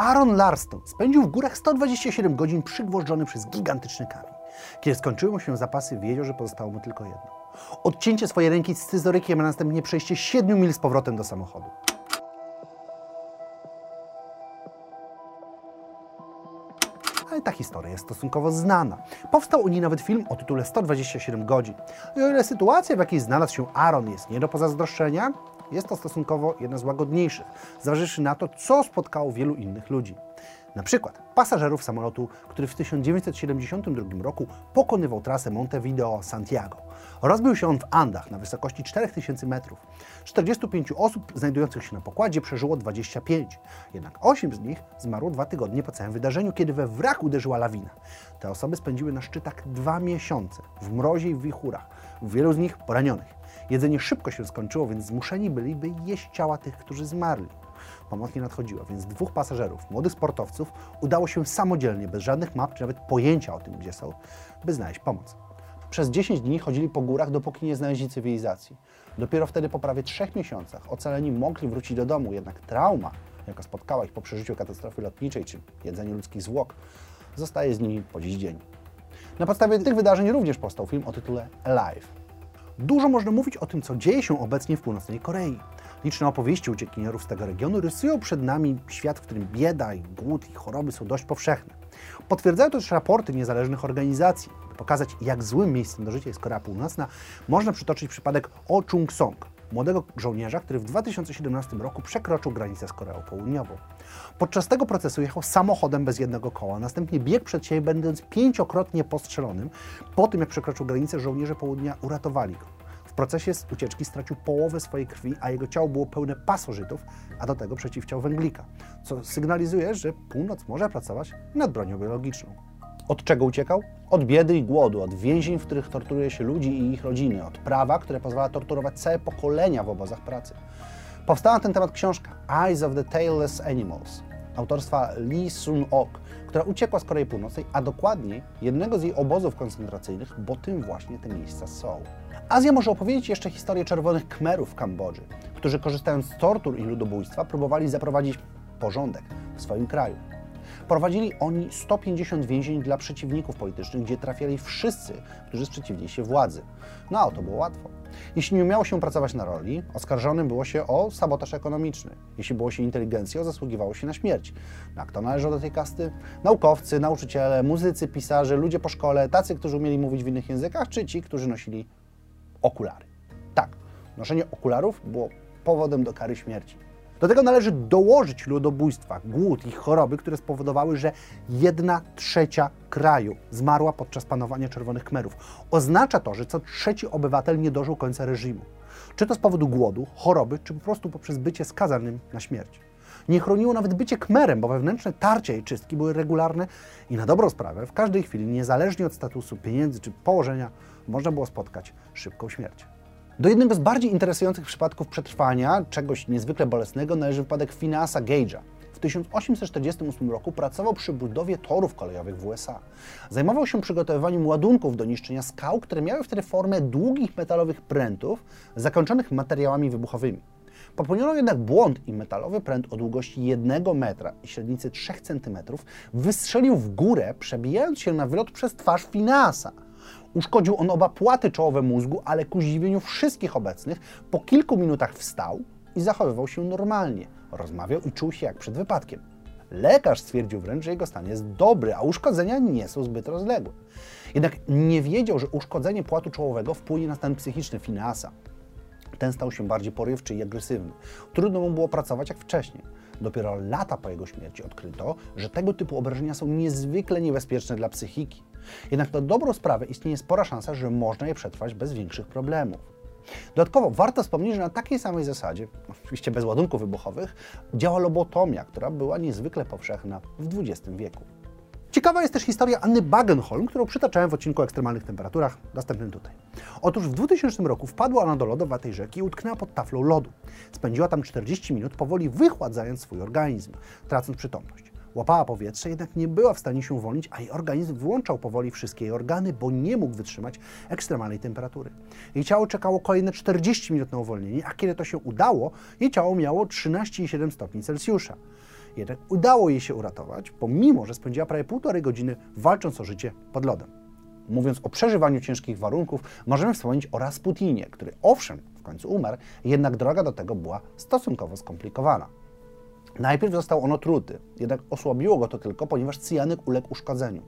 Aaron Larston spędził w górach 127 godzin przygwożdżony przez gigantyczny kamień. Kiedy skończyły mu się zapasy, wiedział, że pozostało mu tylko jedno. Odcięcie swojej ręki scyzorykiem, a następnie przejście 7 mil z powrotem do samochodu. ale ta historia jest stosunkowo znana. Powstał o niej nawet film o tytule 127 godzin. I o ile sytuacja, w jakiej znalazł się Aaron jest nie do pozazdroszczenia, jest to stosunkowo jedna z łagodniejszych, zważywszy na to, co spotkało wielu innych ludzi. Na przykład pasażerów samolotu, który w 1972 roku pokonywał trasę Montevideo-Santiago. Rozbił się on w Andach na wysokości 4000 metrów. 45 osób znajdujących się na pokładzie przeżyło 25, jednak 8 z nich zmarło dwa tygodnie po całym wydarzeniu, kiedy we wrak uderzyła lawina. Te osoby spędziły na szczytach dwa miesiące w mrozie i w wichurach, wielu z nich poranionych. Jedzenie szybko się skończyło, więc zmuszeni byli, by jeść ciała tych, którzy zmarli. Pomoc nie nadchodziła, więc dwóch pasażerów, młodych sportowców, udało się samodzielnie, bez żadnych map czy nawet pojęcia o tym, gdzie są, by znaleźć pomoc. Przez 10 dni chodzili po górach, dopóki nie znaleźli cywilizacji. Dopiero wtedy, po prawie trzech miesiącach, ocaleni mogli wrócić do domu, jednak trauma, jaka spotkała ich po przeżyciu katastrofy lotniczej czy jedzeniu ludzkich zwłok, zostaje z nimi po dziś dzień. Na podstawie tych wydarzeń również powstał film o tytule Alive. Dużo można mówić o tym, co dzieje się obecnie w północnej Korei. Liczne opowieści uciekinierów z tego regionu rysują przed nami świat, w którym bieda i głód i choroby są dość powszechne. Potwierdzają też raporty niezależnych organizacji. By pokazać, jak złym miejscem do życia jest Korea Północna, można przytoczyć przypadek Oh Chung-song, młodego żołnierza, który w 2017 roku przekroczył granicę z Koreą Południową. Podczas tego procesu jechał samochodem bez jednego koła, następnie biegł przed siebie, będąc pięciokrotnie postrzelonym. Po tym, jak przekroczył granicę, żołnierze południa uratowali go. W procesie ucieczki stracił połowę swojej krwi, a jego ciało było pełne pasożytów, a do tego przeciwciał węglika, co sygnalizuje, że północ może pracować nad bronią biologiczną. Od czego uciekał? Od biedy i głodu, od więzień, w których torturuje się ludzi i ich rodziny, od prawa, które pozwala torturować całe pokolenia w obozach pracy. Powstała na ten temat książka Eyes of the Tailless Animals autorstwa Lee Sun-ok, która uciekła z Korei Północnej, a dokładniej jednego z jej obozów koncentracyjnych, bo tym właśnie te miejsca są. Azja może opowiedzieć jeszcze historię czerwonych Khmerów w Kambodży, którzy korzystając z tortur i ludobójstwa próbowali zaprowadzić porządek w swoim kraju. Prowadzili oni 150 więzień dla przeciwników politycznych, gdzie trafiali wszyscy, którzy sprzeciwili się władzy. No a to było łatwo. Jeśli nie umiało się pracować na roli, oskarżonym było się o sabotaż ekonomiczny. Jeśli było się inteligencją, zasługiwało się na śmierć. No, a kto należał do tej kasty? Naukowcy, nauczyciele, muzycy, pisarze, ludzie po szkole, tacy, którzy umieli mówić w innych językach, czy ci, którzy nosili okulary. Tak, noszenie okularów było powodem do kary śmierci. Do tego należy dołożyć ludobójstwa, głód i choroby, które spowodowały, że jedna trzecia kraju zmarła podczas panowania Czerwonych Kmerów. Oznacza to, że co trzeci obywatel nie dożył końca reżimu. Czy to z powodu głodu, choroby, czy po prostu poprzez bycie skazanym na śmierć. Nie chroniło nawet bycie kmerem, bo wewnętrzne tarcia i czystki były regularne i na dobrą sprawę w każdej chwili, niezależnie od statusu, pieniędzy czy położenia, można było spotkać szybką śmierć. Do jednego z bardziej interesujących przypadków przetrwania czegoś niezwykle bolesnego należy wypadek Phineasa Gage'a. W 1848 roku pracował przy budowie torów kolejowych w USA. Zajmował się przygotowywaniem ładunków do niszczenia skał, które miały wtedy formę długich metalowych prętów zakończonych materiałami wybuchowymi. Popełniono jednak błąd i metalowy pręt o długości 1 metra i średnicy 3 cm wystrzelił w górę, przebijając się na wylot przez twarz Phineasa. Uszkodził on oba płaty czołowe mózgu, ale ku zdziwieniu wszystkich obecnych po kilku minutach wstał i zachowywał się normalnie. Rozmawiał i czuł się jak przed wypadkiem. Lekarz stwierdził wręcz, że jego stan jest dobry, a uszkodzenia nie są zbyt rozległe. Jednak nie wiedział, że uszkodzenie płatu czołowego wpłynie na stan psychiczny Fineasa. Ten stał się bardziej porywczy i agresywny. Trudno mu było pracować jak wcześniej. Dopiero lata po jego śmierci odkryto, że tego typu obrażenia są niezwykle niebezpieczne dla psychiki. Jednak na dobrą sprawę istnieje spora szansa, że można je przetrwać bez większych problemów. Dodatkowo warto wspomnieć, że na takiej samej zasadzie, oczywiście bez ładunków wybuchowych, działa lobotomia, która była niezwykle powszechna w XX wieku. Ciekawa jest też historia Anny Bagenholm, którą przytaczałem w odcinku o ekstremalnych temperaturach, dostępnym tutaj. Otóż w 2000 roku wpadła ona do lodowatej rzeki i utknęła pod taflą lodu. Spędziła tam 40 minut, powoli wychładzając swój organizm, tracąc przytomność. Łapała powietrze, jednak nie była w stanie się uwolnić, a jej organizm wyłączał powoli wszystkie jej organy, bo nie mógł wytrzymać ekstremalnej temperatury. Jej ciało czekało kolejne 40 minut na uwolnienie, a kiedy to się udało, jej ciało miało 13,7 stopni Celsjusza. Jednak udało jej się uratować, pomimo że spędziła prawie półtorej godziny walcząc o życie pod lodem. Mówiąc o przeżywaniu ciężkich warunków, możemy wspomnieć o Rasputinie, który owszem w końcu umarł, jednak droga do tego była stosunkowo skomplikowana. Najpierw został on otruty, jednak osłabiło go to tylko, ponieważ cyjanek uległ uszkodzeniu.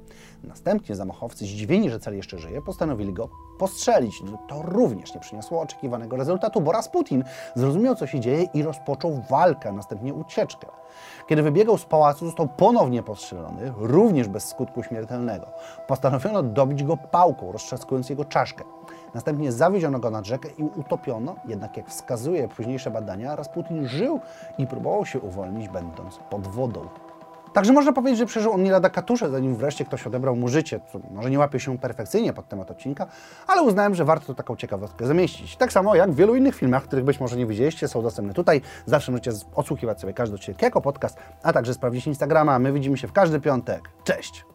Następnie zamachowcy, zdziwieni, że cel jeszcze żyje, postanowili go postrzelić. No, to również nie przyniosło oczekiwanego rezultatu, bo Rasputin zrozumiał, co się dzieje i rozpoczął walkę, a następnie ucieczkę. Kiedy wybiegał z pałacu, został ponownie postrzelony, również bez skutku śmiertelnego. Postanowiono dobić go pałką, roztrzaskując jego czaszkę. Następnie zawieziono go nad rzekę i utopiono, jednak jak wskazuje późniejsze badania, Rasputin żył i próbował się uwolnić, będąc pod wodą. Także można powiedzieć, że przeżył on nie lada katusze, zanim wreszcie ktoś odebrał mu życie, może nie łapie się perfekcyjnie pod temat odcinka, ale uznałem, że warto taką ciekawostkę zamieścić. Tak samo jak w wielu innych filmach, których być może nie widzieliście, są dostępne tutaj. Zawsze możecie odsłuchiwać sobie każdy odcinek jako podcast, a także sprawdzić Instagrama. My widzimy się w każdy piątek. Cześć!